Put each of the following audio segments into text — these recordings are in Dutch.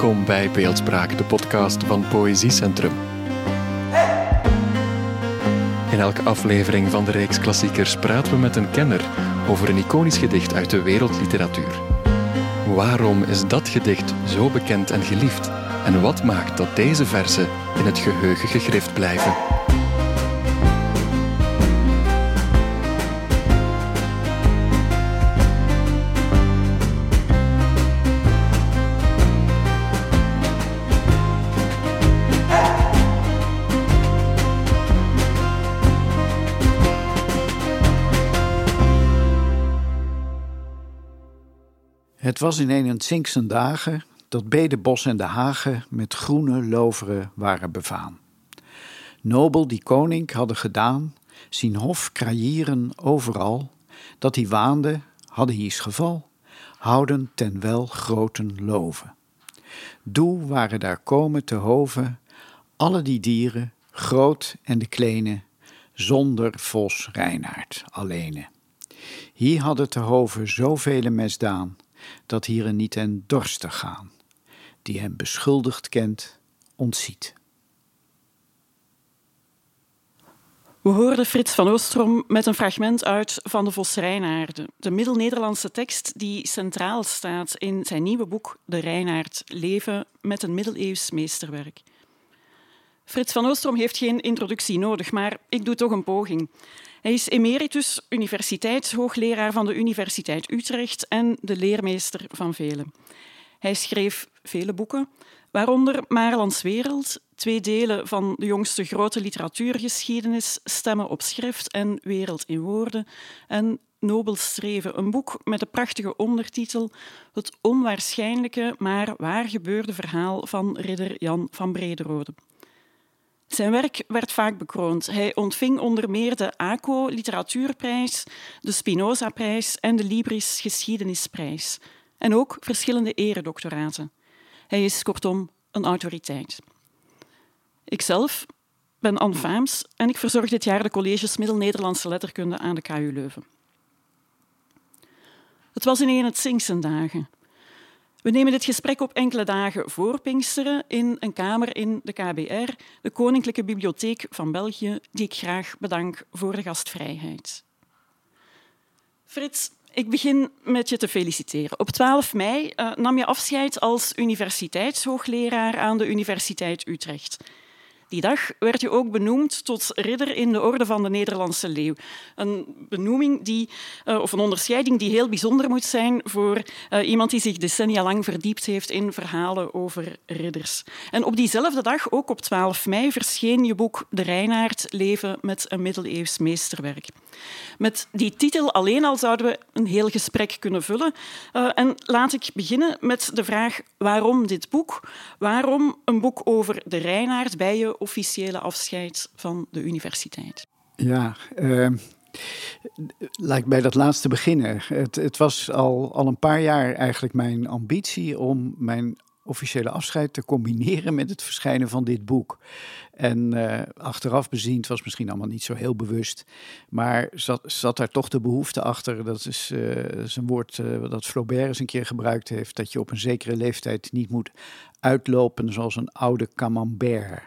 Welkom bij Beeldspraak, de podcast van Poëziecentrum. In elke aflevering van de reeks klassiekers praten we met een kenner over een iconisch gedicht uit de wereldliteratuur. Waarom is dat gedicht zo bekend en geliefd? En wat maakt dat deze verzen in het geheugen gegrift blijven? Het was in een Zinkse dagen dat Bedebos en de Hagen met groene loveren waren bevaan. Nobel die koning hadden gedaan, zien hof kraaieren overal, dat hij waande, hadden hie's geval, houden ten wel groten loven. Doe waren daar komen te hoven, alle die dieren, groot en de kleine, zonder vos Reinaard alleene. Hier hadden te hoven zoveel mesdaan, dat hier niet en dorstig gaan, die hem beschuldigd kent, ontziet. We hoorden Frits van Oostrom met een fragment uit van de Vos de Middel-Nederlandse tekst die centraal staat in zijn nieuwe boek De Reinaard, Leven met een middeleeuws meesterwerk. Frits van Oostrom heeft geen introductie nodig, maar ik doe toch een poging. Hij is emeritus universiteitshoogleraar van de Universiteit Utrecht en de leermeester van velen. Hij schreef vele boeken, waaronder Marelands Wereld, twee delen van de jongste grote literatuurgeschiedenis, Stemmen op schrift en Wereld in woorden, en Nobel Streven, een boek met de prachtige ondertitel Het onwaarschijnlijke, maar waar gebeurde verhaal van ridder Jan van Brederode. Zijn werk werd vaak bekroond. Hij ontving onder meer de ACO Literatuurprijs, de Spinoza-prijs en de Libris Geschiedenisprijs. En ook verschillende eredoctoraten. Hij is kortom een autoriteit. Ikzelf ben Anne Vaams en ik verzorg dit jaar de colleges Middel-Nederlandse Letterkunde aan de KU Leuven. Het was in een het Zingsen dagen. We nemen dit gesprek op enkele dagen voor Pinksteren in een kamer in de KBR, de Koninklijke Bibliotheek van België, die ik graag bedank voor de gastvrijheid. Frits, ik begin met je te feliciteren. Op 12 mei uh, nam je afscheid als universiteitshoogleraar aan de Universiteit Utrecht. Die dag werd je ook benoemd tot ridder in de Orde van de Nederlandse Leeuw. Een benoeming die, uh, of een onderscheiding die heel bijzonder moet zijn voor uh, iemand die zich decennia lang verdiept heeft in verhalen over ridders. En op diezelfde dag, ook op 12 mei, verscheen je boek De Reinaard, Leven met een middeleeuws meesterwerk. Met die titel alleen al zouden we een heel gesprek kunnen vullen. Uh, en laat ik beginnen met de vraag waarom dit boek? Waarom een boek over de Reinaard bij je officiële afscheid van de universiteit? Ja, uh, laat ik bij dat laatste beginnen. Het, het was al, al een paar jaar eigenlijk mijn ambitie om mijn officiële afscheid te combineren met het verschijnen van dit boek. En uh, achteraf beziend was misschien allemaal niet zo heel bewust. Maar zat, zat daar toch de behoefte achter. Dat is, is een woord uh, dat Flaubert eens een keer gebruikt heeft. Dat je op een zekere leeftijd niet moet uitlopen zoals een oude camembert.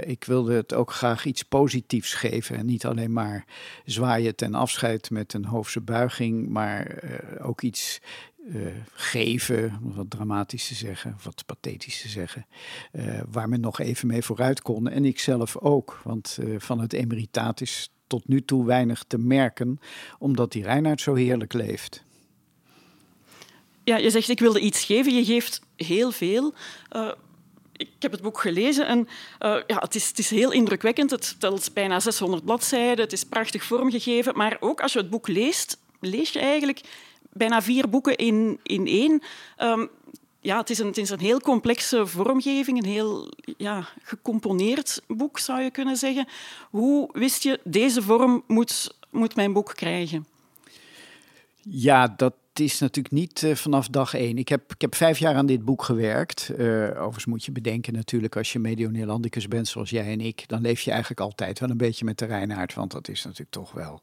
Ik wilde het ook graag iets positiefs geven. En niet alleen maar zwaaien ten afscheid met een hoofdse buiging. Maar ook iets uh, geven, om wat dramatisch te zeggen, wat pathetisch te zeggen, uh, waar men nog even mee vooruit kon. En ik zelf ook, want van het emeritaat is tot nu toe weinig te merken, omdat die Reinhard zo heerlijk leeft. Ja, je zegt ik wilde iets geven, je geeft heel veel. Ik heb het boek gelezen en ja, het, is, het is heel indrukwekkend. Het telt bijna 600 bladzijden, het is prachtig vormgegeven, maar ook als je het boek leest, lees je eigenlijk bijna vier boeken in, in één. Um, ja, het is, een, het is een heel complexe vormgeving, een heel ja, gecomponeerd boek, zou je kunnen zeggen. Hoe wist je, deze vorm moet, moet mijn boek krijgen? Ja, dat, is natuurlijk niet uh, vanaf dag één. Ik heb, ik heb vijf jaar aan dit boek gewerkt. Uh, overigens moet je bedenken natuurlijk, als je medio-Neerlandicus bent zoals jij en ik, dan leef je eigenlijk altijd wel een beetje met de. Want dat is natuurlijk toch wel,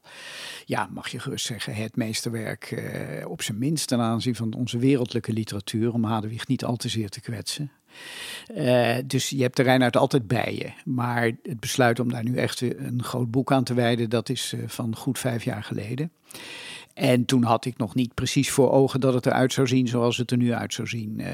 ja, mag je gerust zeggen, het meesterwerk uh, op zijn minst ten aanzien van onze wereldlijke literatuur, om Hadewig niet al te zeer te kwetsen. Dus je hebt de Reinhard altijd bij je. Maar het besluit om daar nu echt een groot boek aan te wijden, dat is van goed vijf jaar geleden. En toen had ik nog niet precies voor ogen dat het eruit zou zien zoals het er nu uit zou zien, uh,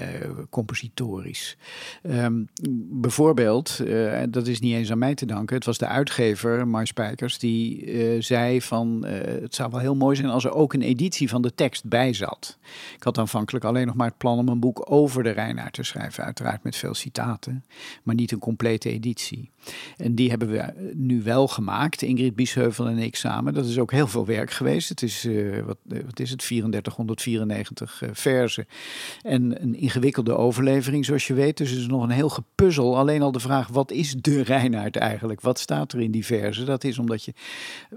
compositorisch. Um, bijvoorbeeld, uh, dat is niet eens aan mij te danken, het was de uitgever, Mar Spijkers, die uh, zei van het zou wel heel mooi zijn als er ook een editie van de tekst bij zat. Ik had aanvankelijk alleen nog maar het plan om een boek over de Reinaard te schrijven, uiteraard met veel citaten, maar niet een complete editie. En die hebben we nu wel gemaakt, Ingrid Biesheuvel en ik samen. Dat is ook heel veel werk geweest. Het is wat, wat, is het, 3494 uh, verzen. En een ingewikkelde overlevering, zoals je weet. Dus het is nog een heel gepuzzel. Alleen al de vraag, wat is de Reinaard eigenlijk? Wat staat er in die verzen? Dat is omdat je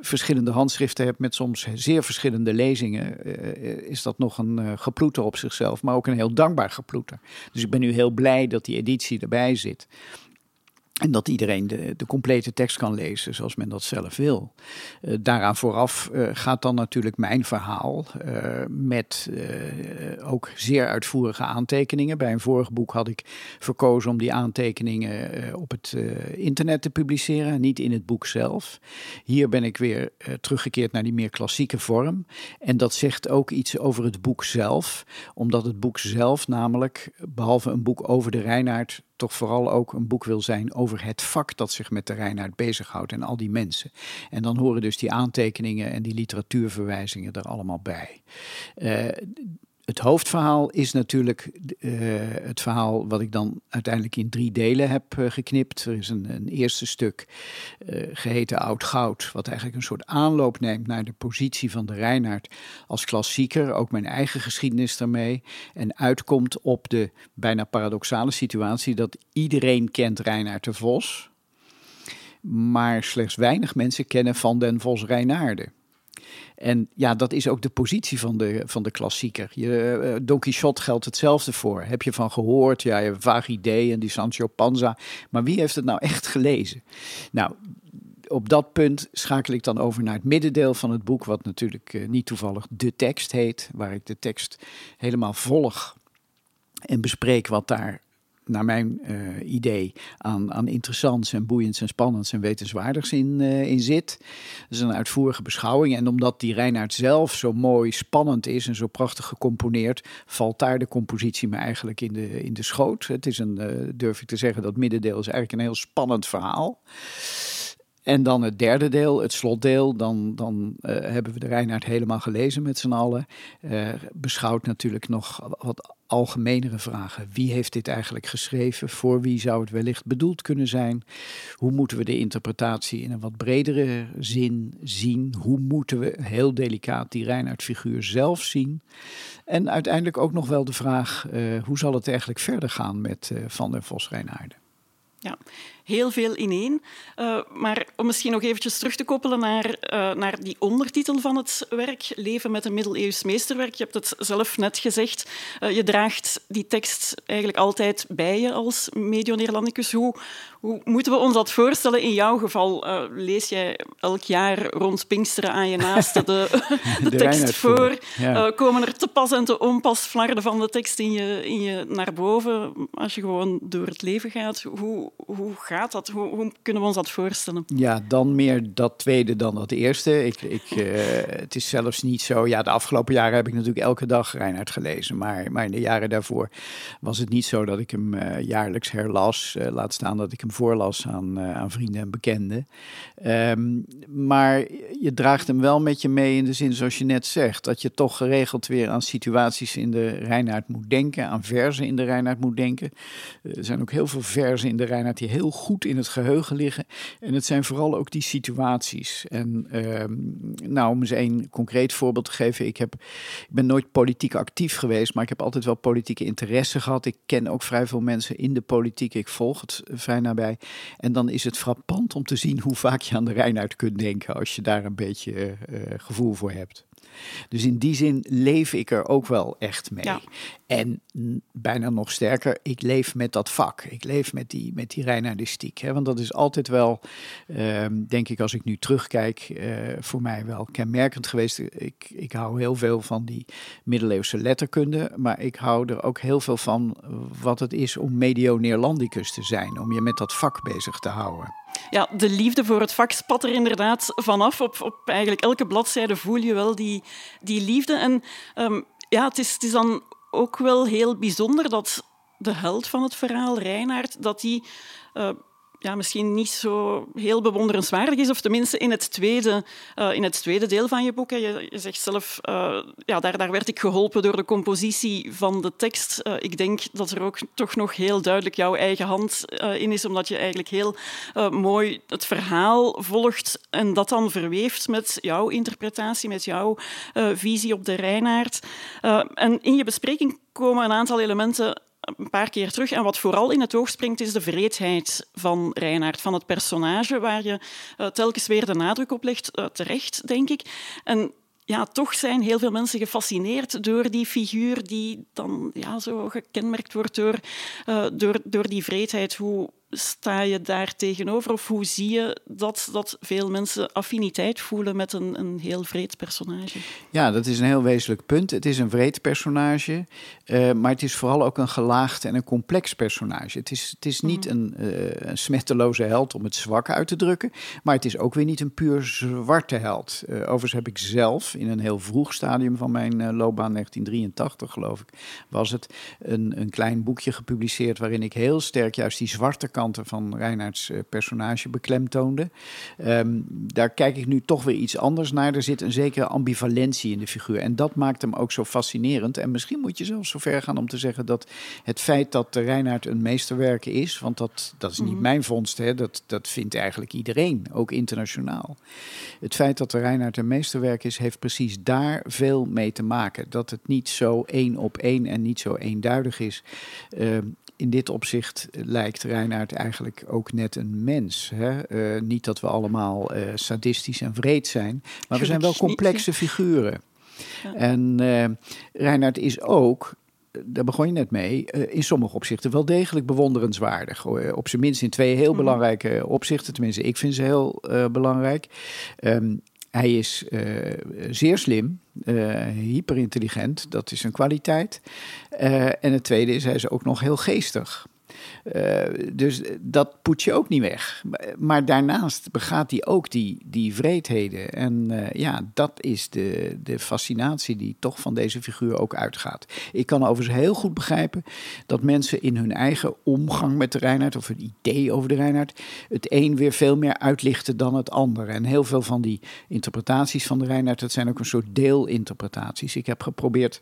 verschillende handschriften hebt met soms zeer verschillende lezingen. Is dat nog een geploeter op zichzelf, maar ook een heel dankbaar geploeter. Dus ik ben nu heel blij dat die editie erbij zit. En dat iedereen de, de, complete tekst kan lezen zoals men dat zelf wil. Uh, daaraan vooraf uh, gaat dan natuurlijk mijn verhaal uh, met ook zeer uitvoerige aantekeningen. Bij een vorig boek had ik verkozen om die aantekeningen op het internet te publiceren, niet in het boek zelf. Hier ben ik weer teruggekeerd naar die meer klassieke vorm. En dat zegt ook iets over het boek zelf, omdat het boek zelf namelijk, behalve een boek over de Reinaard, toch vooral ook een boek wil zijn over het vak dat zich met de Reinaard bezighoudt en al die mensen. En dan horen dus die aantekeningen en die literatuurverwijzingen er allemaal bij. Uh, het hoofdverhaal is natuurlijk uh, het verhaal wat ik dan uiteindelijk in drie delen heb uh, geknipt. Er is een, een eerste stuk uh, geheten Oud Goud, wat eigenlijk een soort aanloop neemt naar de positie van de Reinaard als klassieker, ook mijn eigen geschiedenis daarmee. En uitkomt op de bijna paradoxale situatie dat iedereen kent Reinaard de Vos, maar slechts weinig mensen kennen Van den Vos Reinaarden. En ja, dat is ook de positie van de, van de klassieker. Je, uh, Don Quixote geldt hetzelfde voor. Heb je van gehoord? Ja, je hebt vaag idee en die Sancho Panza. Maar wie heeft het nou echt gelezen? Nou, op dat punt schakel ik dan over naar het middendeel van het boek, wat natuurlijk uh, niet toevallig de tekst heet, waar ik de tekst helemaal volg en bespreek wat daar naar mijn uh, idee, aan, aan interessants en boeiends en spannends en wetenswaardigs in, uh, in zit. Dat is een uitvoerige beschouwing. En omdat die Reinaard zelf zo mooi spannend is en zo prachtig gecomponeerd, valt daar de compositie me eigenlijk in de, in de schoot. Het is een, uh, durf ik te zeggen, dat middendeel is eigenlijk een heel spannend verhaal. En dan het derde deel, het slotdeel, dan, dan hebben we de Reinaard helemaal gelezen met z'n allen. Beschouwt natuurlijk nog wat algemenere vragen. Wie heeft dit eigenlijk geschreven? Voor wie zou het wellicht bedoeld kunnen zijn? Hoe moeten we de interpretatie in een wat bredere zin zien? Hoe moeten we heel delicaat die Reinaard-figuur zelf zien? En uiteindelijk ook nog wel de vraag: uh, hoe zal het eigenlijk verder gaan met Van der Vos Reinaarden? Ja, heel veel ineen. Uh, maar om misschien nog eventjes terug te koppelen naar, uh, naar die ondertitel van het werk, Leven met een middeleeuws meesterwerk. Je hebt het zelf net gezegd. Uh, je draagt die tekst eigenlijk altijd bij je als medio-Neerlandicus. Hoe, hoe moeten we ons dat voorstellen? In jouw geval lees jij elk jaar rond Pinksteren aan je naaste de, de, de tekst voor. Ja. komen er te pas en te onpas flarden van de tekst in je, in je naar boven als je gewoon door het leven gaat? Hoe, hoe gaat dat? Hoe, hoe, kunnen we ons dat voorstellen? Ja, dan meer dat tweede dan dat eerste. Ik, ik, uh, het is zelfs niet zo. Ja, de afgelopen jaren heb ik natuurlijk elke dag Reinhard gelezen. Maar, maar in de jaren daarvoor was het niet zo dat ik hem uh, jaarlijks herlas. Uh, laat staan dat ik hem voorlas aan, aan vrienden en bekenden. Um, maar je draagt hem wel met je mee in de zin, zoals je net zegt, dat je toch geregeld weer aan situaties in de Reinhard moet denken, aan verzen in de Reinhard moet denken. Er zijn ook heel veel verzen in de Reinhard die heel goed goed in het geheugen liggen. En het zijn vooral ook die situaties. En uh, nou, om eens een concreet voorbeeld te geven. Ik, heb, ik ben nooit politiek actief geweest, maar ik heb altijd wel politieke interesse gehad. Ik ken ook vrij veel mensen in de politiek. Ik volg het vrij nabij. En dan is het frappant om te zien hoe vaak je aan de Rijn uit kunt denken als je daar een beetje uh, gevoel voor hebt. Dus in die zin leef ik er ook wel echt mee. En bijna nog sterker, ik leef met dat vak. Ik leef met die, met die Reinhardistiek. Hè? Want dat is altijd wel, ehm, denk ik, als ik nu terugkijk, uh, voor mij wel kenmerkend geweest. Ik, ik hou heel veel van die middeleeuwse letterkunde. Maar ik hou er ook heel veel van wat het is om medio Neerlandicus te zijn. Om je met dat vak bezig te houden. Ja, de liefde voor het vak spat er inderdaad vanaf. Op, op eigenlijk elke bladzijde voel je wel die, die liefde. En um, ja, het is, is dan ook wel heel bijzonder dat de held van het verhaal, Reinaard, dat die uh, ja, misschien niet zo heel bewonderenswaardig is. Of tenminste in het tweede, uh, in het tweede deel van je boek. Je, je zegt zelf, uh, ja, daar, daar werd ik geholpen door de compositie van de tekst. Uh, ik denk dat er ook toch nog heel duidelijk jouw eigen hand in is, omdat je eigenlijk heel mooi het verhaal volgt en dat dan verweeft met jouw interpretatie, met jouw visie op de Reinaard. en in je bespreking komen een aantal elementen een paar keer terug. En wat vooral in het oog springt, is de vreedheid van Reinhard, van het personage, waar je uh, telkens weer de nadruk op legt, uh, terecht, denk ik. En ja, toch zijn heel veel mensen gefascineerd door die figuur die dan ja, zo gekenmerkt wordt door, uh, door, door die vreedheid. Hoe sta je daar tegenover? Of hoe zie je dat, dat veel mensen affiniteit voelen met een, een heel vreed personage? Ja, dat is een heel wezenlijk punt. Het is een vreed personage, uh, maar het is vooral ook een gelaagd en een complex personage. Het is, het is niet mhm. een, uh, een smetteloze held om het zwak uit te drukken, maar het is ook weer niet een puur zwarte held. Uh, overigens heb ik zelf in een heel vroeg stadium van mijn loopbaan, 1983 geloof ik, was het, een, een klein boekje gepubliceerd waarin ik heel sterk juist die zwarte kant kanten van Reinhardts eh, personage beklemtoonde. Um, daar kijk ik nu toch weer iets anders naar. Er zit een zekere ambivalentie in de figuur. En dat maakt hem ook zo fascinerend. En misschien moet je zelfs zo ver gaan om te zeggen dat het feit dat de Reinhard een meesterwerk is, want dat, dat is niet mhm. mijn vondst, hè, dat, dat vindt eigenlijk iedereen, ook internationaal. Het feit dat de Reinhard een meesterwerk is, heeft precies daar veel mee te maken. Dat het niet zo één op één en niet zo eenduidig is. Uh, in dit opzicht lijkt Reinhard eigenlijk ook net een mens. Hè? Uh, niet dat we allemaal uh, sadistisch en vreed zijn, maar we zijn wel complexe figuren. Ja. En uh, Reinhard is ook, daar begon je net mee, in sommige opzichten wel degelijk bewonderenswaardig. Op zijn minst in twee heel mhm. belangrijke opzichten. Tenminste, ik vind ze heel belangrijk. Um, hij is uh, zeer slim, uh, hyperintelligent, dat is een kwaliteit. Uh, en het tweede is, hij is ook nog heel geestig. Uh, dus dat poet je ook niet weg. Maar daarnaast begaat hij ook die, die vreedheden. En uh, ja, dat is de, de fascinatie die toch van deze figuur ook uitgaat. Ik kan overigens heel goed begrijpen dat mensen in hun eigen omgang met de Reinhard, of een idee over de Reinhard, het een weer veel meer uitlichten dan het ander. En heel veel van die interpretaties van de Reinhard, dat zijn ook een soort deelinterpretaties. Ik heb geprobeerd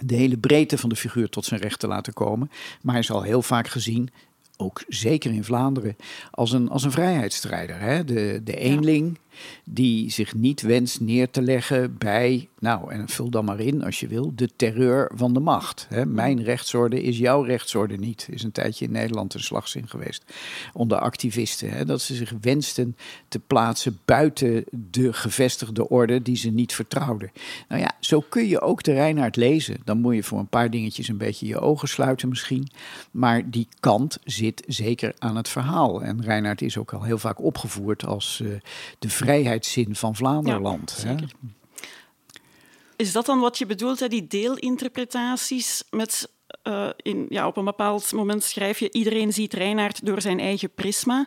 de hele breedte van de figuur tot zijn recht te laten komen. Maar hij is al heel vaak gezien, ook zeker in Vlaanderen, als een, als een vrijheidsstrijder. Hè? De, de eenling die zich niet wenst neer te leggen bij, nou, en vul dan maar in als je wil, de terreur van de macht. Hè. Mijn rechtsorde is jouw rechtsorde niet. Is een tijdje in Nederland een slagzin geweest onder activisten. Hè, dat ze zich wensten te plaatsen buiten de gevestigde orde die ze niet vertrouwden. Nou ja, zo kun je ook de Reinhard lezen. Dan moet je voor een paar dingetjes een beetje je ogen sluiten misschien. Maar die kant zit zeker aan het verhaal. En Reinhard is ook al heel vaak opgevoerd als uh, de vrijheidszin van Vlaanderland. Ja, Is dat dan wat je bedoelt, hè? die deelinterpretaties met uh, in, ja, op een bepaald moment schrijf je iedereen ziet Reinaard door zijn eigen prisma.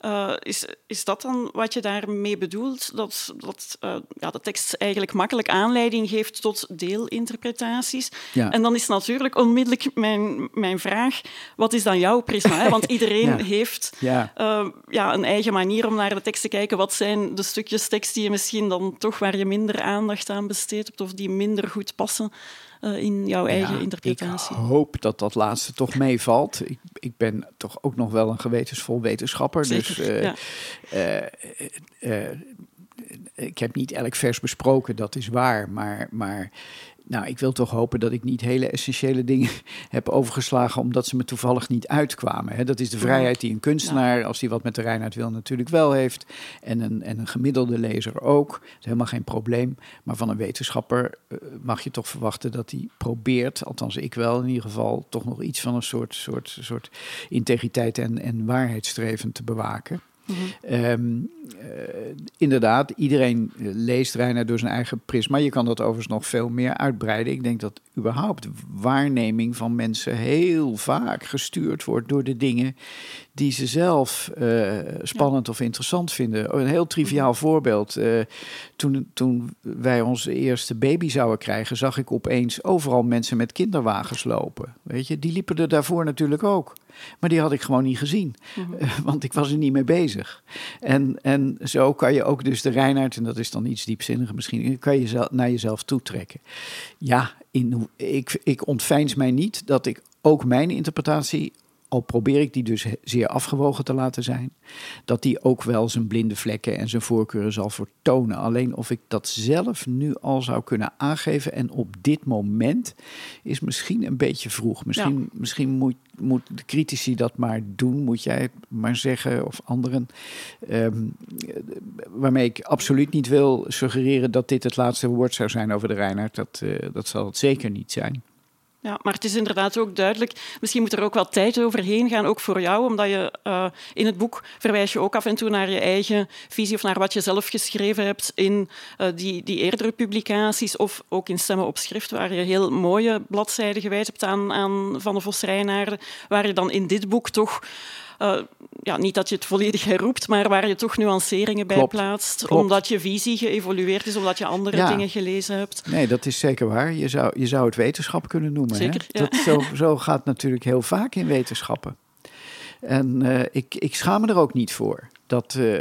Uh, is, is dat dan wat je daarmee bedoelt? Dat, dat uh, ja, de tekst eigenlijk makkelijk aanleiding geeft tot deelinterpretaties. Ja. En dan is natuurlijk onmiddellijk mijn, mijn vraag: wat is dan jouw prisma? Hè? Want iedereen ja. heeft ja. Uh, ja, een eigen manier om naar de tekst te kijken. Wat zijn de stukjes tekst die je misschien dan toch waar je minder aandacht aan besteedt of die minder goed passen? Uh, in jouw eigen interpretatie. Ik hoop dat dat laatste toch meevalt. Ik, ik ben toch ook nog wel een gewetensvol wetenschapper. Zeker, dus uh, ja. uh, ik heb niet elk vers besproken, dat is waar. Maar, maar nou, ik wil toch hopen dat ik niet hele essentiële dingen heb overgeslagen omdat ze me toevallig niet uitkwamen. Hè. Dat is de vrijheid die een kunstenaar, als hij wat met de reinheid wil, natuurlijk wel heeft. En een, en een gemiddelde lezer ook. Dat is helemaal geen probleem. Maar van een wetenschapper eh, mag je toch verwachten dat hij probeert, althans ik wel in ieder geval, toch nog iets van een soort, soort, soort integriteit en, en waarheidsstreven te bewaken. Ehm, eh, inderdaad, iedereen leest Reiner door zijn eigen prisma. Je kan dat overigens nog veel meer uitbreiden. Ik denk dat überhaupt waarneming van mensen heel vaak gestuurd wordt door de dingen die ze zelf uh, spannend of interessant vinden. Een heel triviaal mhm. voorbeeld. Uh, toen, toen wij onze eerste baby zouden krijgen, zag ik opeens overal mensen met kinderwagens lopen. Weet je, die liepen er daarvoor natuurlijk ook. Maar die had ik gewoon niet gezien, mhm. want ik was er niet mee bezig. En, en zo kan je ook dus de Reinhard, en dat is dan iets diepzinniger misschien, kan je zelf, naar jezelf toetrekken. Ja, in, ik, ik ontveins mij niet dat ik ook mijn interpretatie al probeer ik die dus zeer afgewogen te laten zijn, dat die ook wel zijn blinde vlekken en zijn voorkeuren zal vertonen. Alleen of ik dat zelf nu al zou kunnen aangeven en op dit moment is misschien een beetje vroeg. Misschien, misschien moet, moet de critici dat maar doen, moet jij het maar zeggen of anderen. Ehm, waarmee ik absoluut niet wil suggereren dat dit het laatste woord zou zijn over de Reinhard. Dat, uh, dat zal het zeker niet zijn. Ja, maar het is inderdaad ook duidelijk. Misschien moet er ook wel tijd overheen gaan, ook voor jou, omdat je uh, in het boek verwijs je ook af en toe naar je eigen visie of naar wat je zelf geschreven hebt in uh, die, die eerdere publicaties of ook in Stemmen op Schrift, waar je heel mooie bladzijden gewijd hebt aan, aan Van de Vos Rijnaarden, waar je dan in dit boek toch uh, ja, niet dat je het volledig herroept, maar waar je toch nuanceringen bij plaatst. Omdat je visie geëvolueerd is, omdat je andere dingen gelezen hebt. Nee, dat is zeker waar. Je zou, je zou het wetenschap kunnen noemen. Zeker, hè? Ja. Dat, zo, zo gaat natuurlijk heel vaak in wetenschappen. En uh, ik, ik schaam me er ook niet voor dat, uh,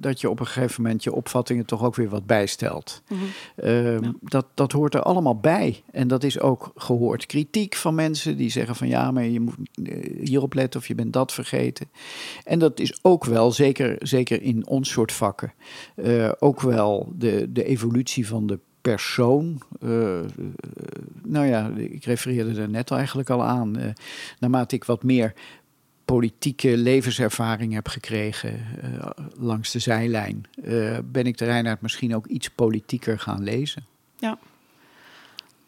dat je op een gegeven moment je opvattingen toch ook weer wat bijstelt. Mm -hmm. dat, dat hoort er allemaal bij. En dat is ook gehoord. Kritiek van mensen die zeggen van ja, maar je moet eh, hierop letten of je bent dat vergeten. En dat is ook wel, zeker, zeker in ons soort vakken, ook wel de, de evolutie van de persoon. Uh, nou ja, ik refereerde er net eigenlijk al aan. Uh, naarmate ik wat meer politieke levenservaring heb gekregen uh, langs de zijlijn, uh, ben ik de Reinhard misschien ook iets politieker gaan lezen. Ja.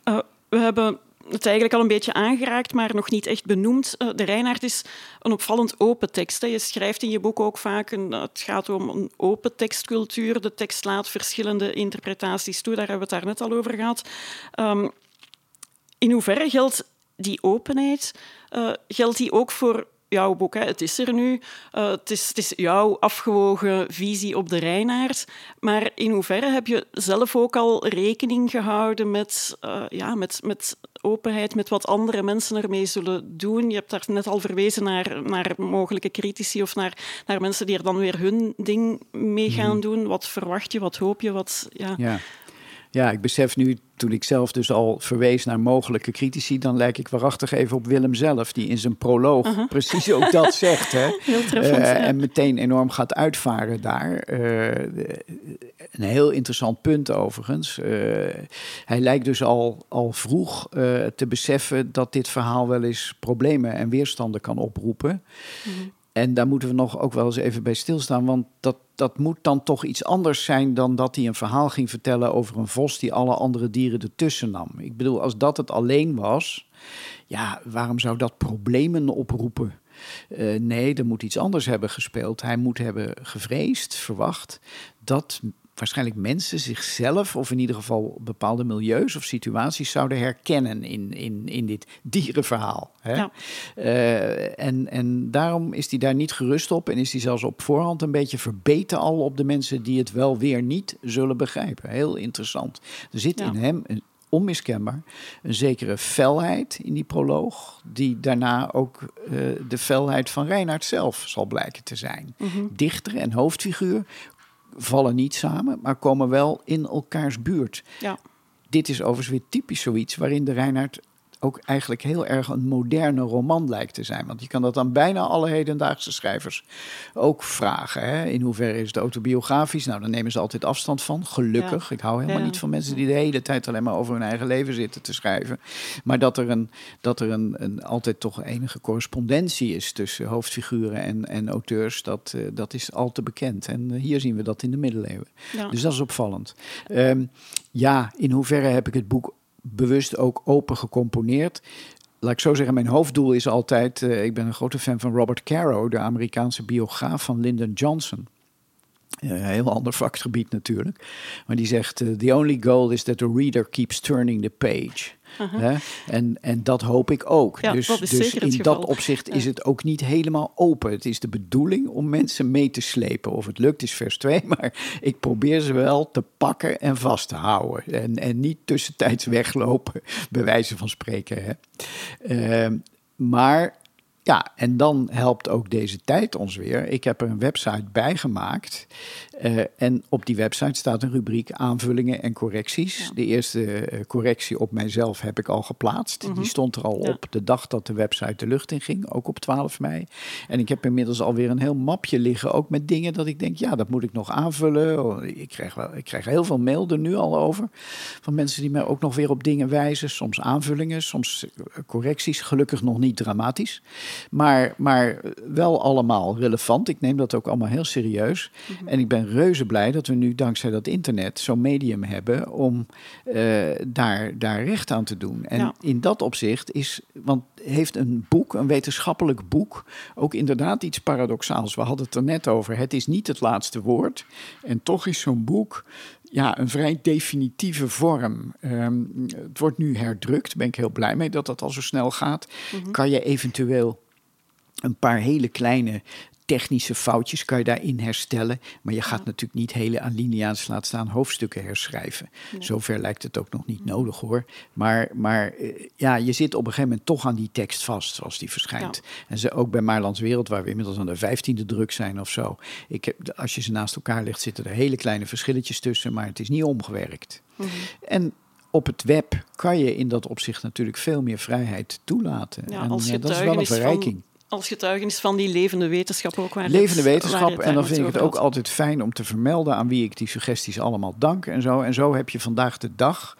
Uh, we hebben het eigenlijk al een beetje aangeraakt, maar nog niet echt benoemd. de Reinhard is een opvallend open tekst. Je schrijft in je boek ook vaak, het gaat om een open tekstcultuur. De tekst laat verschillende interpretaties toe, daar hebben we het daar net al over gehad. Um, in hoeverre geldt die openheid? geldt die ook voor jouw boek. Hè. Het is er nu. Uh, het, is, het is jouw afgewogen visie op de Reinaard. Maar in hoeverre heb je zelf ook al rekening gehouden met, uh, ja, met, met openheid, met wat andere mensen ermee zullen doen? Je hebt daar net al verwezen naar, naar mogelijke critici of naar, naar mensen die er dan weer hun ding mee gaan mhm. doen. Wat verwacht je, wat hoop je? Wat, ja. ja. Ja, ik besef nu, toen ik zelf dus al verwees naar mogelijke critici, dan lijk ik waarachtig even op Willem zelf, die in zijn proloog precies ook dat zegt. Hè? Heel uh, En meteen enorm gaat uitvaren daar. Uh, een heel interessant punt overigens. Uh, hij lijkt dus al, al vroeg te beseffen dat dit verhaal wel eens problemen en weerstanden kan oproepen. Mm en daar moeten we nog ook wel eens even bij stilstaan. Want dat, dat moet dan toch iets anders zijn dan dat hij een verhaal ging vertellen over een vos die alle andere dieren ertussen nam. Ik bedoel, als dat het alleen was, ja, waarom zou dat problemen oproepen? Uh, nee, er moet iets anders hebben gespeeld. Hij moet hebben gevreesd, verwacht dat waarschijnlijk mensen zichzelf, of in ieder geval bepaalde milieus of situaties, zouden herkennen in, in, in dit dierenverhaal. Hè? Ja. Uh, en, en daarom is hij daar niet gerust op en is hij zelfs op voorhand een beetje verbeten al op de mensen die het wel weer niet zullen begrijpen. Heel interessant. Er zit in hem een onmiskenbaar een zekere felheid in die proloog, die daarna ook uh, de felheid van Reinhard zelf zal blijken te zijn. Mm -hmm. Dichter en hoofdfiguur vallen niet samen, maar komen wel in elkaars buurt. Ja. Dit is overigens weer typisch zoiets waarin de Reinhard ook eigenlijk heel erg een moderne roman lijkt te zijn. Want je kan dat aan bijna alle hedendaagse schrijvers ook vragen. Hè? In hoeverre is het autobiografisch? Nou, dan nemen ze altijd afstand van. Gelukkig. Ik hou helemaal niet van mensen die de hele tijd alleen maar over hun eigen leven zitten te schrijven. Maar dat er, een, dat er een, een altijd toch enige correspondentie is tussen hoofdfiguren en, en auteurs, dat, uh, dat is al te bekend. En uh, hier zien we dat in de middeleeuwen. Dus dat is opvallend. Um, ja, in hoeverre heb ik het boek bewust ook open gecomponeerd? Laat ik zo zeggen, mijn hoofddoel is altijd. Uh, ik ben een grote fan van Robert Caro, de Amerikaanse biograaf van Lyndon Johnson. Een heel ander vakgebied natuurlijk. Maar die zegt: The only goal is that the reader keeps turning the page. Uh-huh. En, en dat hoop ik ook. Ja, dus dus in dat opzicht Ja. is het ook niet helemaal open. Het is de bedoeling om mensen mee te slepen. Of het lukt is vers 2, maar ik probeer ze wel te pakken en vast te houden. En, en niet tussentijds weglopen, bij wijze van spreken. Hè. Ehm, maar ja, en dan helpt ook deze tijd ons weer. Ik heb er een website bij gemaakt. Eh, en op die website staat een rubriek aanvullingen en correcties. Ja. De eerste eh, correctie op mijzelf heb ik al geplaatst. Mhm. Die stond er al Ja. op de dag dat de website de lucht in ging, ook op 12 mei. En ik heb inmiddels alweer een heel mapje liggen, ook met dingen dat ik denk, ja, dat moet ik nog aanvullen. Oh, Ik krijg, wel, ik krijg heel veel mail er nu al over. Van mensen die mij ook nog weer op dingen wijzen. Soms aanvullingen, soms eh, correcties. Gelukkig nog niet dramatisch. Maar, maar wel allemaal relevant. Ik neem dat ook allemaal heel serieus. Mhm. En ik ben reuze blij dat we nu dankzij dat internet zo'n medium hebben om eh, daar, daar recht aan te doen. En Ja. in dat opzicht is, want heeft een boek, een wetenschappelijk boek, ook inderdaad iets paradoxaals. We hadden het er net over. Het is niet het laatste woord. En toch is zo'n boek ja, een vrij definitieve vorm. Ehm, het wordt nu herdrukt. Daar ben ik heel blij mee dat dat al zo snel gaat. Kan je eventueel een paar hele kleine technische foutjes kan je daarin herstellen. Maar je gaat natuurlijk niet hele alinea's, laat staan hoofdstukken herschrijven. Zover lijkt het ook nog niet nodig hoor. Maar, maar eh, ja, je zit op een gegeven moment toch aan die tekst vast zoals die verschijnt. En ze ook bij Maarlands Wereld, waar we inmiddels aan de vijftiende druk zijn of zo. Ik heb, als je ze naast elkaar legt, zitten er hele kleine verschilletjes tussen, maar het is niet omgewerkt. Mhm. En op het web kan je in dat opzicht natuurlijk veel meer vrijheid toelaten. Ja, en als ja, dat is wel een verrijking. Als getuigenis van die levende wetenschap ook. Waar Levende het- wetenschap. En dan vind ik het ook altijd fijn om te vermelden aan wie ik die suggesties allemaal dank en zo. En zo heb je vandaag de dag,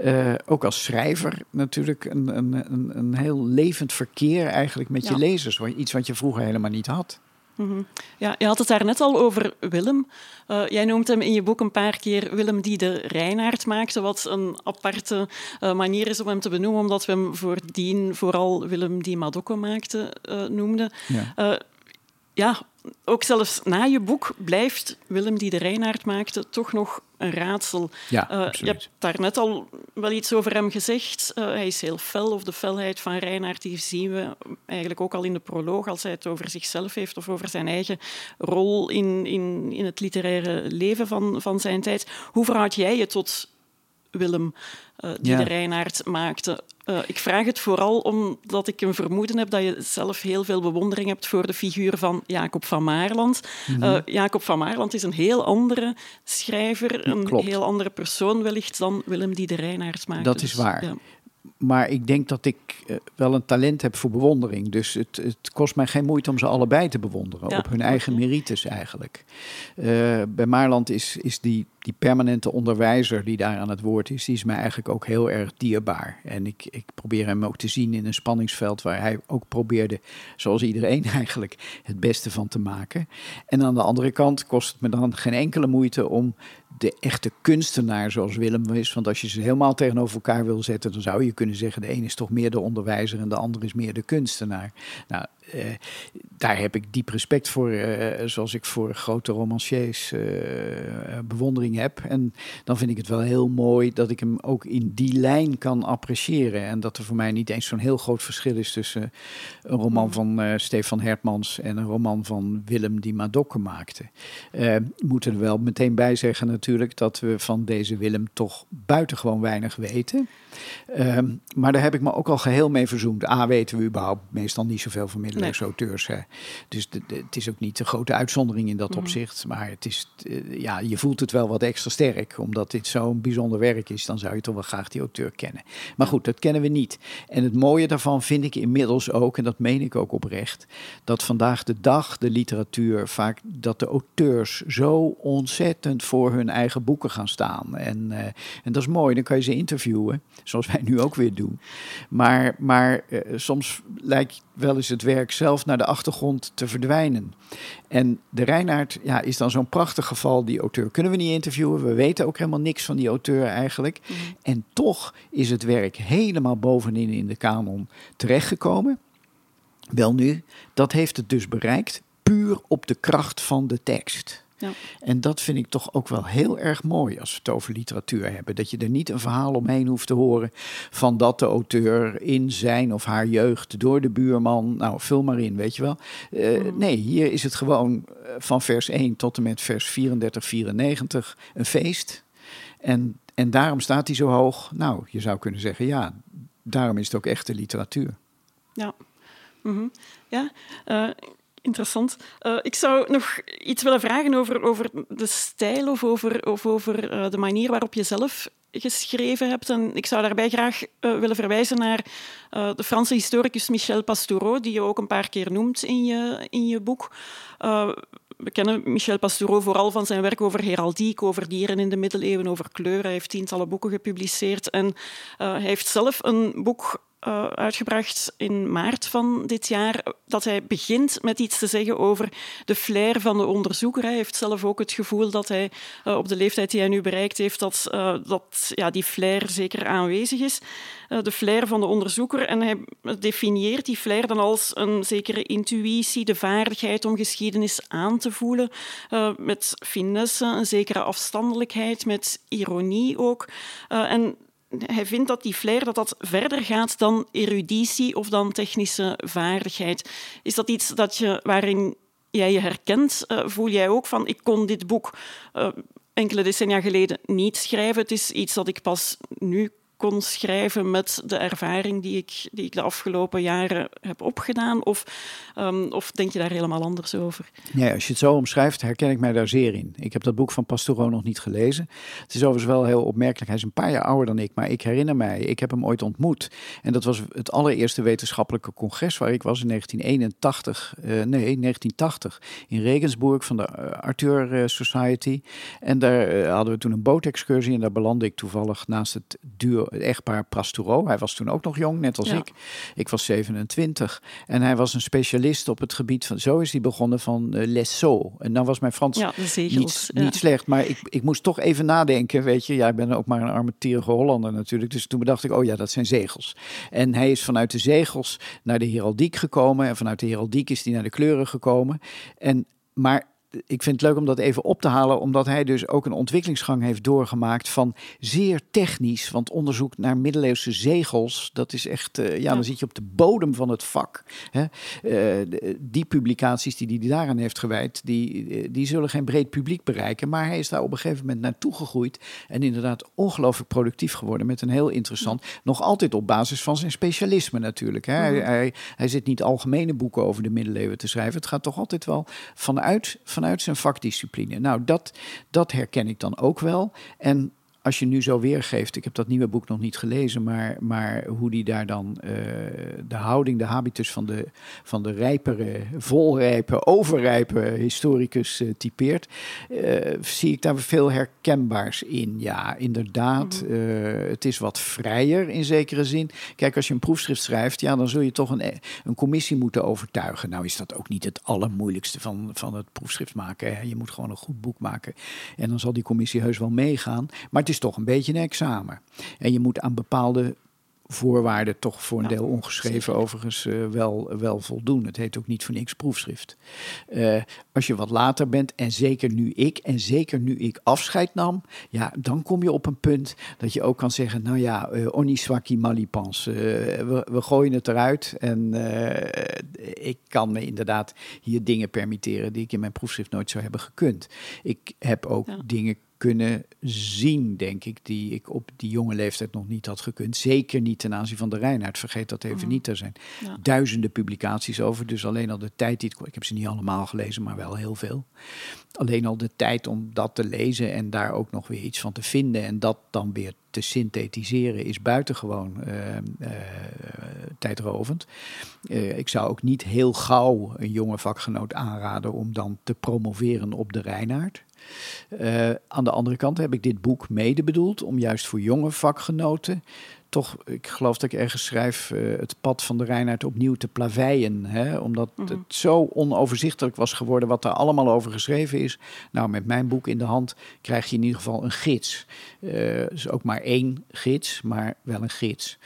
eh, ook als schrijver, natuurlijk een, een, een, een heel levend verkeer eigenlijk met je lezers. Iets wat je vroeger helemaal niet had. Mhm. Ja, je had het daar net al over Willem. Eh, jij noemt hem in je boek een paar keer Willem die de Reinaard maakte, wat een aparte eh, manier is om hem te benoemen, omdat we hem voordien vooral Willem die Madocco maakte eh, noemden. Ja. Ja, ook zelfs na je boek blijft Willem die de Reinaard maakte toch nog een raadsel. Ja, Eh, je hebt daar net al wel iets over hem gezegd. Eh, hij is heel fel, of de felheid van Reinaard, die zien we eigenlijk ook al in de proloog, als hij het over zichzelf heeft of over zijn eigen rol in, in, in het literaire leven van, van zijn tijd. Hoe verhoud jij je tot Willem, eh, die Ja. de Reinaard maakte? Eh, ik vraag het vooral omdat ik een vermoeden heb dat je zelf heel veel bewondering hebt voor de figuur van Jacob van Maarland. Mhm. Eh, Jacob van Maarland is een heel andere schrijver, een Klopt. heel andere persoon wellicht dan Willem die de Reinaard maakte. Dat is Dus, waar. ja. Maar ik denk dat ik wel een talent heb voor bewondering. Dus het, het kost mij geen moeite om ze allebei te bewonderen. Ja, op hun eigen oké. merites eigenlijk. Bij Maarland is, is die, die permanente onderwijzer die daar aan het woord is... die is mij eigenlijk ook heel erg dierbaar. En ik, ik probeer hem ook te zien in een spanningsveld... waar hij ook probeerde, zoals iedereen eigenlijk, het beste van te maken. En aan de andere kant kost het me dan geen enkele moeite om de echte kunstenaar zoals Willem is. Want als je ze helemaal tegenover elkaar wil zetten, dan zou je kunnen zeggen: de een is toch meer de onderwijzer en de ander is meer de kunstenaar. Nou, eh, daar heb ik diep respect voor, eh, zoals ik voor grote romanciers eh, bewondering heb. En dan vind ik het wel heel mooi dat ik hem ook in die lijn kan appreciëren. En dat er voor mij niet eens zo'n heel groot verschil is tussen een roman van eh, Stefan Hertmans en een roman van Willem die Madokke maakte. Eh moeten er wel meteen bij zeggen natuurlijk dat we van deze Willem toch buitengewoon weinig weten. Ehm, maar daar heb ik me ook al geheel mee verzoend. A, weten we überhaupt meestal niet zoveel van middeleeuwen middeleeuwse Hè. Dus het is ook niet de grote uitzondering in dat mhm. opzicht. Maar het is, eh, ja, je voelt het wel wat extra sterk. Omdat dit zo'n bijzonder werk is, dan zou je toch wel graag die auteur kennen. Maar goed, dat kennen we niet. En het mooie daarvan vind ik inmiddels ook, en dat meen ik ook oprecht, dat vandaag de dag de literatuur vaak dat de auteurs zo ontzettend voor hun eigen boeken gaan staan. En, uh, en dat is mooi, dan kan je ze interviewen, zoals wij nu ook weer doen. Maar, maar uh, soms lijkt wel eens het werk zelf naar de achtergrond te verdwijnen. En de Reinaard ja, is dan zo'n prachtig geval. Die auteur kunnen we niet interviewen. We weten ook helemaal niks van die auteur eigenlijk. Mhm. En toch is het werk helemaal bovenin in de kanon terechtgekomen. Wel nu, dat heeft het dus bereikt puur op de kracht van de tekst. Ja. En dat vind ik toch ook wel heel erg mooi als we het over literatuur hebben. Dat je er niet een verhaal omheen hoeft te horen van dat de auteur in zijn of haar jeugd door de buurman, nou vul maar in, weet je wel. Uh, Nee, hier is het gewoon eh, van vers 1 tot en met vers 34, 94 een feest. En, en daarom staat hij zo hoog. Nou, je zou kunnen zeggen, ja, daarom is het ook echte literatuur. Ja. Mm Ja, uh, Interessant. Uh, ik zou nog iets willen vragen over, over de stijl of over, of over uh, de manier waarop je zelf geschreven hebt. En ik zou daarbij graag uh, willen verwijzen naar de Franse historicus Michel Pastoureau, die je ook een paar keer noemt in je, in je boek. we kennen Michel Pastoureau vooral van zijn werk over heraldiek, over dieren in de middeleeuwen, over kleur. Hij heeft tientallen boeken gepubliceerd en hij heeft zelf een boek uh, uitgebracht in maart van dit jaar, dat hij begint met iets te zeggen over de flair van de onderzoeker. Hij heeft zelf ook het gevoel dat hij uh, op de leeftijd die hij nu bereikt heeft, dat, uh, dat ja, die flair zeker aanwezig is. de flair van de onderzoeker. En hij definieert die flair dan als een zekere intuïtie, de vaardigheid om geschiedenis aan te voelen, met finesse, een zekere afstandelijkheid, met ironie ook. en hij vindt dat die flair dat dat verder gaat dan eruditie of dan technische vaardigheid. Is dat iets dat je, waarin jij je herkent? Uh, voel jij ook van, ik kon dit boek uh, enkele decennia geleden niet schrijven. Het is iets dat ik pas nu kon schrijven met de ervaring die ik, die ik de afgelopen jaren heb opgedaan? Of, um, of denk je daar helemaal anders over? Nee, als je het zo omschrijft, herken ik mij daar zeer in. Ik heb dat boek van Pastoureau nog niet gelezen. Het is overigens wel heel opmerkelijk. Hij is een paar jaar ouder dan ik, maar ik herinner mij, ik heb hem ooit ontmoet. En dat was het allereerste wetenschappelijke congres waar ik was in 1981, uh, eh, nee, 1980, in Regensburg van de uh, Arthur uh, Society. En daar hadden we toen een bootexcursie en daar belandde ik toevallig naast het duo het echtpaar Pastoureau. Hij was toen ook nog jong, net als ik. Ik was 27. En hij was een specialist op het gebied van... Zo is hij begonnen van uh, les En dan was mijn Frans ja, niet, niet slecht. Maar ik, ik moest toch even nadenken, weet je. Ja, ik ben ook maar een armetierige Hollander natuurlijk. Dus toen bedacht ik, oh ja, dat zijn zegels. En hij is vanuit de zegels naar de heraldiek gekomen. En vanuit de heraldiek is hij naar de kleuren gekomen. En, maar ik vind het leuk om dat even op te halen, omdat hij dus ook een ontwikkelingsgang heeft doorgemaakt van zeer technisch. Want onderzoek naar middeleeuwse zegels, dat is echt, uh, ja, dan zit je op de bodem van het vak. Hè? Uh, die publicaties die hij daaraan heeft gewijd, die, eh, die zullen geen breed publiek bereiken. Maar hij is daar op een gegeven moment naartoe gegroeid en inderdaad ongelooflijk productief geworden met een heel interessant, nog altijd op basis van zijn specialisme natuurlijk. Hè? Hij, hij, hij zit niet algemene boeken over de middeleeuwen te schrijven. Het gaat toch altijd wel vanuit, vanuit vanuit zijn vakdiscipline. Nou, dat, dat herken ik dan ook wel. En als je nu zo weergeeft, ik heb dat nieuwe boek nog niet gelezen, maar, maar hoe die daar dan uh, de houding, de habitus van de, van de rijpere, volrijpe, overrijpe historicus uh, typeert, uh, zie ik daar veel herkenbaars in. Ja, inderdaad, mm het is wat vrijer in zekere zin. Kijk, als je een proefschrift schrijft, ja, dan zul je toch een, een commissie moeten overtuigen. Nou is dat ook niet het allermoeilijkste van, van het proefschrift maken. Hè. Je moet gewoon een goed boek maken en dan zal die commissie heus wel meegaan. Maar het is toch een beetje een examen. En je moet aan bepaalde voorwaarden toch voor een deel ongeschreven overigens uh, wel, wel voldoen. Het heet ook niet voor niks proefschrift. Uh, als je wat later bent, en zeker nu ik, en zeker nu ik afscheid nam, ja, dan kom je op een punt dat je ook kan zeggen, nou ja, uh, oniswaki malipans, we, we gooien het eruit en ik kan me inderdaad hier dingen permitteren die ik in mijn proefschrift nooit zou hebben gekund. Ik heb ook dingen kunnen zien, denk ik, die ik op die jonge leeftijd nog niet had gekund. Zeker niet ten aanzien van de Reinhard. Vergeet dat even mhm. niet. Er zijn duizenden publicaties over. Dus alleen al de tijd die ik heb ze niet allemaal gelezen, maar wel heel veel. Alleen al de tijd om dat te lezen en daar ook nog weer iets van te vinden en dat dan weer te synthetiseren is buitengewoon uh, uh, tijdrovend. Uh, ik zou ook niet heel gauw een jonge vakgenoot aanraden om dan te promoveren op de Reinaard. aan de andere kant heb ik dit boek mede bedoeld om juist voor jonge vakgenoten toch, ik geloof dat ik ergens schrijf, uh, het pad van de Reinhard opnieuw te plaveien. Hè? Omdat mhm. het zo onoverzichtelijk was geworden wat er allemaal over geschreven is. Nou, met mijn boek in de hand krijg je in ieder geval een gids. Uh, dus ook maar één gids, maar wel een gids.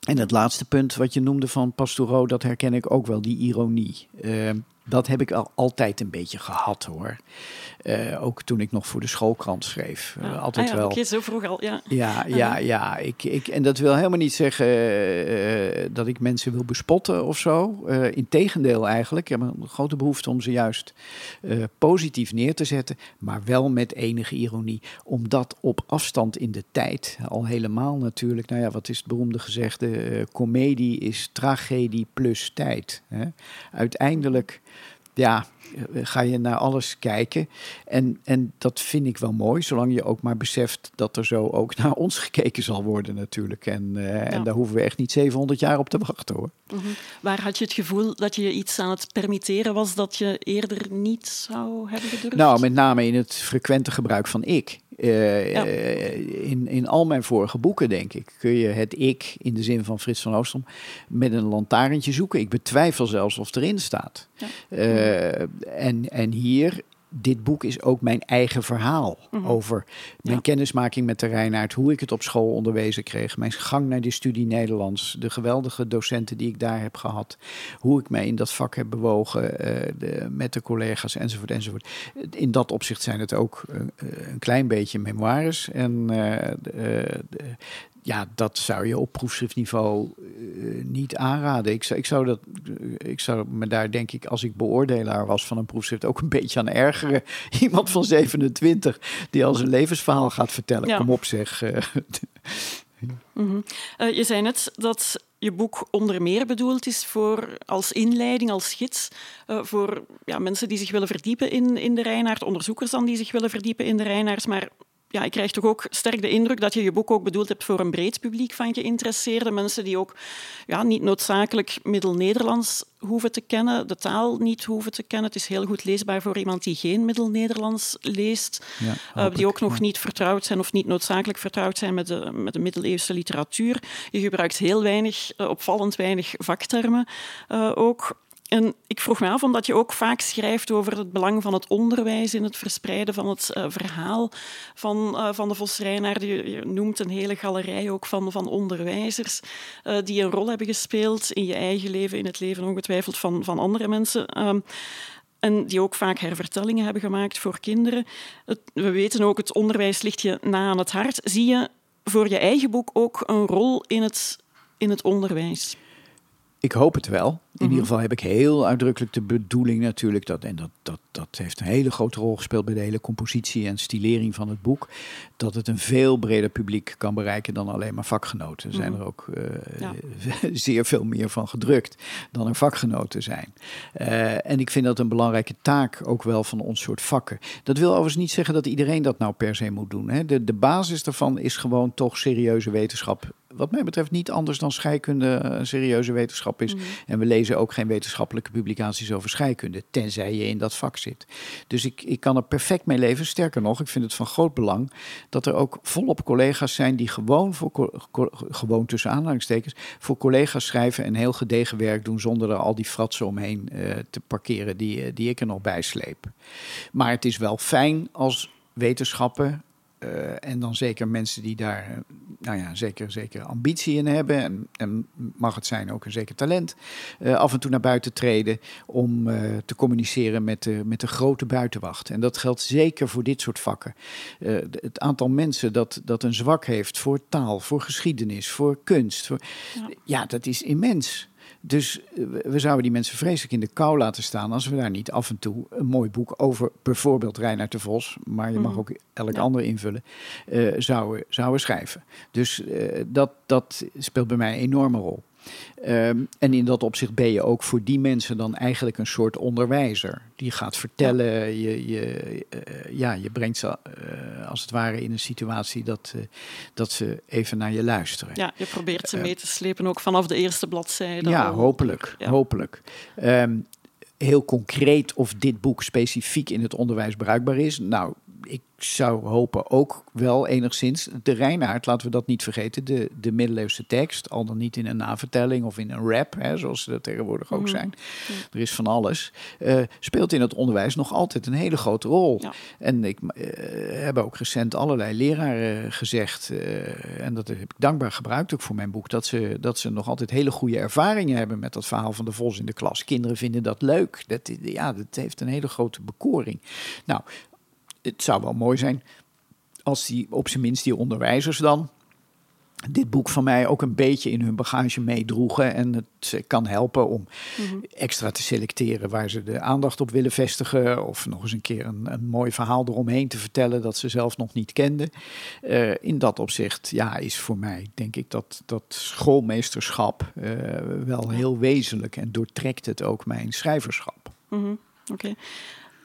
En het laatste punt wat je noemde van Pastoureau, dat herken ik ook wel, die ironie. Uh, dat heb ik al altijd een beetje gehad hoor. Uh, ook toen ik nog voor de schoolkrant schreef. Uh, altijd ah, ja, wel. zo vroeg al, ja. Ja, ja, ja. Ik, ik, en dat wil helemaal niet zeggen uh, dat ik mensen wil bespotten of zo. Integendeel eigenlijk. Ik heb een grote behoefte om ze juist positief neer te zetten. Maar wel met enige ironie. Omdat op afstand in de tijd, al helemaal natuurlijk. Nou ja, wat is het beroemde gezegde? comedie is tragedie plus tijd. Hè? Uiteindelijk ja, ga je naar alles kijken. En, en dat vind ik wel mooi, zolang je ook maar beseft dat er zo ook naar ons gekeken zal worden natuurlijk. En, uh, en daar hoeven we echt niet 700 jaar op te wachten hoor. Mhm. Waar had je het gevoel dat je iets aan het permitteren was dat je eerder niet zou hebben gedurfd? Nou, met name in het frequente gebruik van ik. Uh, in, in al mijn vorige boeken, denk ik, kun je het ik in de zin van Frits van Oostrom met een lantaarntje zoeken. Ik betwijfel zelfs of erin staat. Ja. Uh, en, en hier dit boek is ook mijn eigen verhaal mhm. over mijn kennismaking met de Reinaard, hoe ik het op school onderwezen kreeg, mijn gang naar de studie Nederlands, de geweldige docenten die ik daar heb gehad, hoe ik mij in dat vak heb bewogen uh, de, met de collega's enzovoort enzovoort. In dat opzicht zijn het ook uh, een klein beetje memoires en uh, de, ja, dat zou je op proefschriftniveau uh, niet aanraden. Ik zou, ik, zou dat, ik zou me daar, denk ik, als ik beoordelaar was van een proefschrift, ook een beetje aan ergeren. Iemand van 27 die al zijn levensverhaal gaat vertellen. Kom op, zeg. mm -hmm. uh, je zei net dat je boek onder meer bedoeld is voor, als inleiding, als gids, uh, voor ja, mensen die zich willen verdiepen in, in de Reinaard, onderzoekers dan die zich willen verdiepen in de Reinaard, maar ja, ik krijg toch ook sterk de indruk dat je je boek ook bedoeld hebt voor een breed publiek van geïnteresseerde mensen die ook ja, niet noodzakelijk Middel-Nederlands hoeven te kennen, de taal niet hoeven te kennen. Het is heel goed leesbaar voor iemand die geen Middel-Nederlands leest, ja, uh, die ook nog niet vertrouwd zijn of niet noodzakelijk vertrouwd zijn met de, met de middeleeuwse literatuur. Je gebruikt heel weinig, uh, opvallend weinig vaktermen uh, ook. En ik vroeg me af, omdat je ook vaak schrijft over het belang van het onderwijs in het verspreiden van het uh, verhaal van, uh, van de Vos Reinaard. Je, je, noemt een hele galerij ook van, van onderwijzers uh, die een rol hebben gespeeld in je eigen leven, in het leven ongetwijfeld van, van andere mensen. Um, en die ook vaak hervertellingen hebben gemaakt voor kinderen. We weten ook, het onderwijs ligt je na aan het hart. Zie je voor je eigen boek ook een rol in het, in het onderwijs? Ik hoop het wel. In ieder mhm. geval heb ik heel uitdrukkelijk de bedoeling natuurlijk dat, en dat, dat, dat heeft een hele grote rol gespeeld bij de hele compositie en stilering van het boek, dat het een veel breder publiek kan bereiken dan alleen maar vakgenoten. Er zijn mhm. er ook uh, zeer veel meer van gedrukt dan er vakgenoten zijn. Uh, en ik vind dat een belangrijke taak ook wel van ons soort vakken. Dat wil overigens niet zeggen dat iedereen dat nou per se moet doen. Hè. De, de basis daarvan is gewoon toch serieuze wetenschap wat mij betreft niet anders dan scheikunde een serieuze wetenschap is. Mhm. En we lezen ook geen wetenschappelijke publicaties over scheikunde, tenzij je in dat vak Dus ik, ik kan er perfect mee leven. Sterker nog, ik vind het van groot belang dat er ook volop collega's zijn die gewoon, voor, gewoon tussen aanhalingstekens, voor collega's schrijven en heel gedegen werk doen zonder er al die fratsen omheen uh, te parkeren die, uh, die ik er nog bij sleep. Maar het is wel fijn als wetenschappen uh, en dan zeker mensen die daar, uh, nou ja, zeker, zeker ambitie in hebben. En, en mag het zijn ook een zeker talent. Uh, af en toe naar buiten treden om te communiceren met de, met de grote buitenwacht. En dat geldt zeker voor dit soort vakken. het aantal mensen dat, dat een zwak heeft voor taal, voor geschiedenis, voor kunst. Voor, ja. ja dat is immens. Dus we zouden die mensen vreselijk in de kou laten staan als we daar niet af en toe een mooi boek over bijvoorbeeld Reinhard de Vos, maar je mag mhm. ook elk ja. ander invullen, uh, zouden, zouden schrijven. Dus dat, dat speelt bij mij een enorme rol. Ehm, en in dat opzicht ben je ook voor die mensen dan eigenlijk een soort onderwijzer. Die gaat vertellen, je, je, eh, ja, je brengt ze uh, als het ware in een situatie dat, uh, dat ze even naar je luisteren. Ja, je probeert ze mee te slepen ook vanaf de eerste bladzijde. Ja, hopelijk. hopelijk. Um, heel concreet of dit boek specifiek in het onderwijs bruikbaar is. Nou, ik zou hopen ook wel enigszins. De Reinaard, laten we dat niet vergeten, de, de middeleeuwse tekst, al dan niet in een navertelling of in een rap, hè, zoals ze dat tegenwoordig ook mhm. zijn. Er is van alles. Uh, speelt in het onderwijs nog altijd een hele grote rol. En ik uh, heb ook recent allerlei leraren gezegd, uh, en dat heb ik dankbaar gebruikt ook voor mijn boek, dat ze, dat ze nog altijd hele goede ervaringen hebben met dat verhaal van de Vos in de klas. Kinderen vinden dat leuk. Dat, ja, dat heeft een hele grote bekoring. Nou, het zou wel mooi zijn als die, op zijn minst die onderwijzers dan dit boek van mij ook een beetje in hun bagage meedroegen. En het kan helpen om mhm. extra te selecteren waar ze de aandacht op willen vestigen. Of nog eens een keer een, een mooi verhaal eromheen te vertellen dat ze zelf nog niet kenden. Uh, in dat opzicht, ja, is voor mij denk ik dat, dat schoolmeesterschap uh, wel heel wezenlijk en doortrekt het ook mijn schrijverschap. Mm Oké.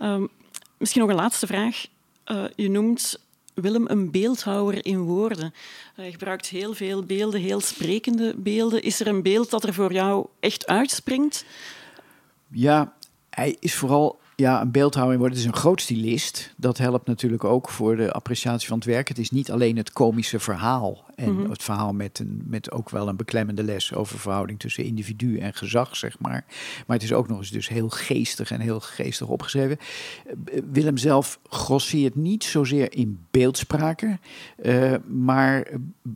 Um, Misschien nog een laatste vraag. Uh, je noemt Willem een beeldhouwer in woorden. Hij gebruikt heel veel beelden, heel sprekende beelden. Is er een beeld dat er voor jou echt uitspringt? Ja, hij is vooral ja, een beeldhouwer wordt. Het is een groot stylist. Dat helpt natuurlijk ook voor de appreciatie van het werk. Het is niet alleen het komische verhaal. En mhm. het verhaal met, een, met ook wel een beklemmende les over verhouding tussen individu en gezag, zeg maar. Maar het is ook nog eens dus heel geestig en heel geestig opgeschreven. Eh, Willem zelf grosseert niet zozeer in beeldspraken. Uh, maar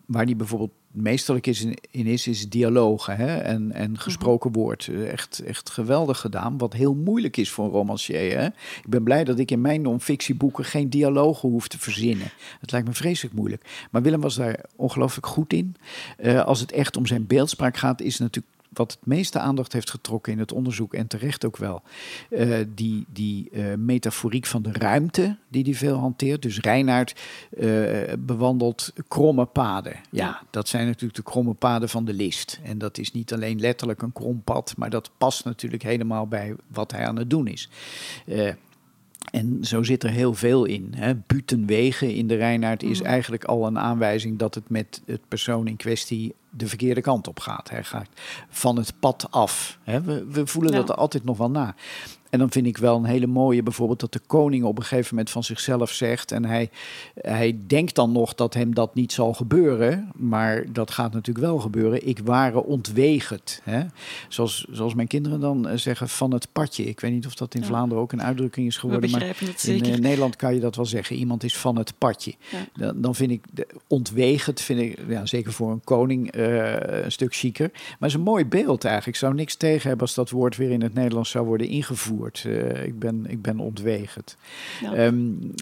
waar hij bijvoorbeeld meesterlijk is in, in is, is dialogen hè? En, en mhm. gesproken woord. Eh, echt, echt geweldig gedaan, wat heel moeilijk is voor een romancier. Hè? Ik ben blij dat ik in mijn non-fictieboeken geen dialogen hoef te verzinnen. Het lijkt me vreselijk moeilijk. Maar Willem was daar ongelooflijk goed in. Uh, als het echt om zijn beeldspraak gaat, is natuurlijk wat het meeste aandacht heeft getrokken in het onderzoek, en terecht ook wel, uh, die, die uh, metaforiek van de ruimte, die hij veel hanteert. Dus Reinaard uh, bewandelt kromme paden. Ja, dat zijn natuurlijk de kromme paden van de list. En dat is niet alleen letterlijk een krom pad, maar dat past natuurlijk helemaal bij wat hij aan het doen is. En zo zit er heel veel in. Hè. Butenwegen in de Reinaard is mm. eigenlijk al een aanwijzing dat het met het persoon in kwestie de verkeerde kant op gaat. Hij gaat van het pad af. Hè. We, we voelen dat er altijd nog wel na. En dan vind ik wel een hele mooie, bijvoorbeeld dat de koning op een gegeven moment van zichzelf zegt. En hij, hij denkt dan nog dat hem dat niet zal gebeuren. Maar dat gaat natuurlijk wel gebeuren. Ik waren ontwegend. Hè? Zoals, zoals mijn kinderen dan eh, zeggen, van het padje. Ik weet niet of dat in Vlaanderen ook een uitdrukking is geworden. maar in uh, Nederland kan je dat wel zeggen. Iemand is van het padje. Dan, dan, vind ik de, ontwegend, vind ik, ja, zeker voor een koning, uh, een stuk chiquer. Maar het is een mooi beeld eigenlijk. Ik zou niks tegen hebben als dat woord weer in het Nederlands zou worden ingevoerd. Uh, ik, ben, ik ben ontwegend. Ja. Um,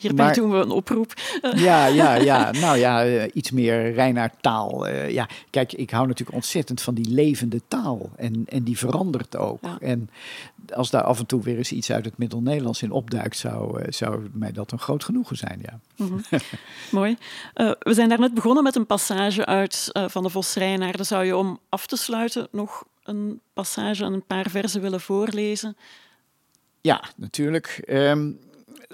Hierbij maar, doen we een oproep. Ja, ja, ja. Nou ja, uh, iets meer Reinaard taal. Uh, ja, kijk, ik hou natuurlijk ontzettend van die levende taal. En, en die verandert ook. Ja. En als daar af en toe weer eens iets uit het Middel-Nederlands in opduikt, zou, zou mij dat een groot genoegen zijn. Ja. Mm -hmm. Mooi. we zijn daar net begonnen met een passage uit van de Vos Reinaarden. Zou je om af te sluiten nog een passage en een paar versen willen voorlezen? Ja, natuurlijk. Um,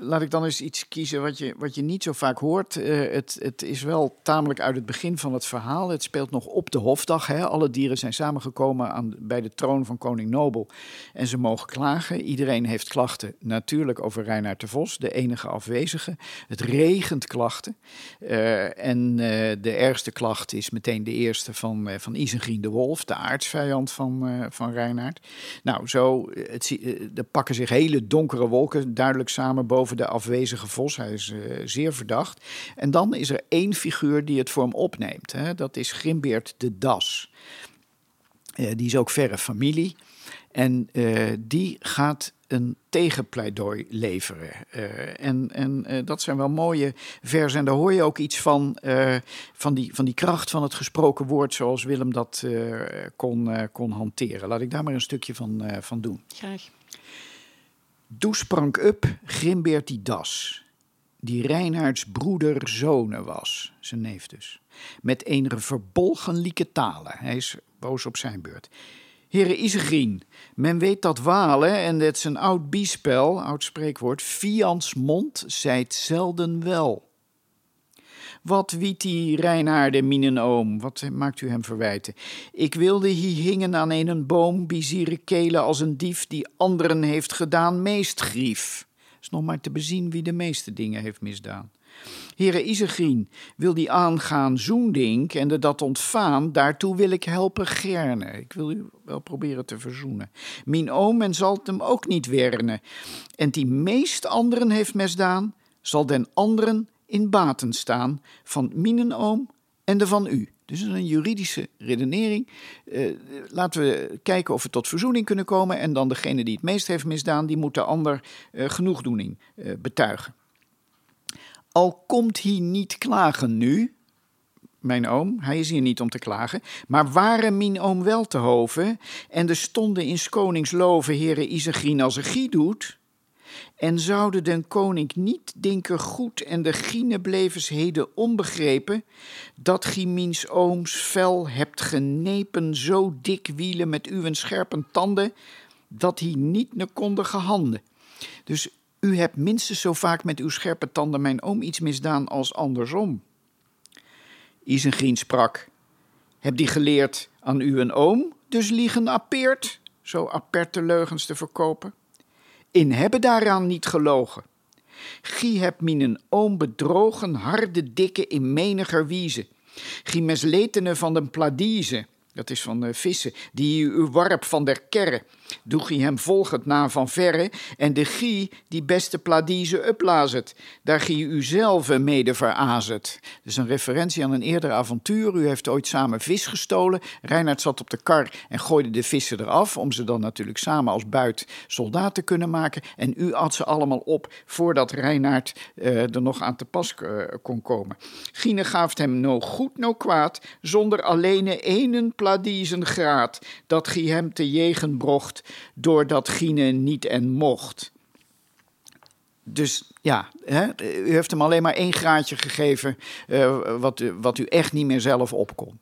laat ik dan eens iets kiezen wat je, wat je niet zo vaak hoort. Uh, het, het is wel tamelijk uit het begin van het verhaal. Het speelt nog op de hofdag. Hè. Alle dieren zijn samengekomen aan, bij de troon van koning Nobel. En ze mogen klagen. Iedereen heeft klachten natuurlijk over Reinaard de Vos, de enige afwezige. Het regent klachten. Uh, en uh, de ergste klacht is meteen de eerste van, van Isengrin de Wolf, de aardsvijand van, van Reinaard. Nou, zo het, er pakken zich hele donkere wolken duidelijk samen boven over de afwezige vos. Hij is uh, zeer verdacht. En dan is er één figuur die het voor hem opneemt. Hè? Dat is Grimbeert de Das. Uh, die is ook verre familie. En uh, die gaat een tegenpleidooi leveren. En en dat zijn wel mooie versen. En daar hoor je ook iets van, van, die, van die kracht van het gesproken woord, zoals Willem dat kon, kon hanteren. Laat ik daar maar een stukje van, van doen. Graag. Doe sprang up, Grimbeert die das, die Reinaards broeder zone was, zijn neef dus, met enige verbolgen lieke talen. Hij is boos op zijn beurt. Heren Isegrien, men weet dat walen, en dat is een oud biespel, oud spreekwoord, vians mond zijt zelden wel. Wat wiet die Reinaarde minen oom, wat maakt u hem verwijten? Ik wilde hier hingen aan een boom, bizieren kelen als een dief die anderen heeft gedaan meest grief. Is nog maar te bezien wie de meeste dingen heeft misdaan. Heren Isegrien, wil die aangaan zoendink en de dat ontvaan, daartoe wil ik helpen gerne. Ik wil u wel proberen te verzoenen. Mijn oom en zal hem ook niet werne. En die meest anderen heeft misdaan, zal den anderen in baten staan van mijn oom en de van u. Dus een juridische redenering. Uh, laten we kijken of we tot verzoening kunnen komen. En dan degene die het meest heeft misdaan, die moet de ander uh, genoegdoening uh, betuigen. Al komt hij niet klagen nu, mijn oom, hij is hier niet om te klagen, maar waren mijn oom wel te hoven en de stonden in konings loven heren Isegrien als een doet, en zouden den koning niet denken goed en de heden onbegrepen, dat gij miens ooms vel hebt genepen zo dik wielen met uw scherpe tanden, dat hij niet ne konde gehanden. Dus u hebt minstens zo vaak met uw scherpe tanden mijn oom iets misdaan als andersom. Isengrien sprak, heb die geleerd aan u een oom, dus liegen appeert, zo aperte leugens te verkopen? In hebben daaraan niet gelogen. Gie hebt een oom bedrogen, harde dikke in meniger wieze. Gie mesletene van de pladieze, dat is van de vissen, die u warp van der kerre. Doe gie hem volgend na van verre, en de gie die beste pladieze uplazet, daar gie u zelf mede verazet. Dus een referentie aan een eerder avontuur. U heeft ooit samen vis gestolen. Reinhard zat op de kar en gooide de vissen eraf, om ze dan natuurlijk samen als buit soldaat te kunnen maken. En u at ze allemaal op voordat Reinhard uh, er nog aan te pas uh, kon komen. Gine gaaft hem no goed, no kwaad, zonder alleen enen pladiezen graad, dat gie hem te jegen brocht doordat Gine niet en mocht. Dus ja, hè, u heeft hem alleen maar één graadje gegeven eh, wat, wat u echt niet meer zelf opkomt.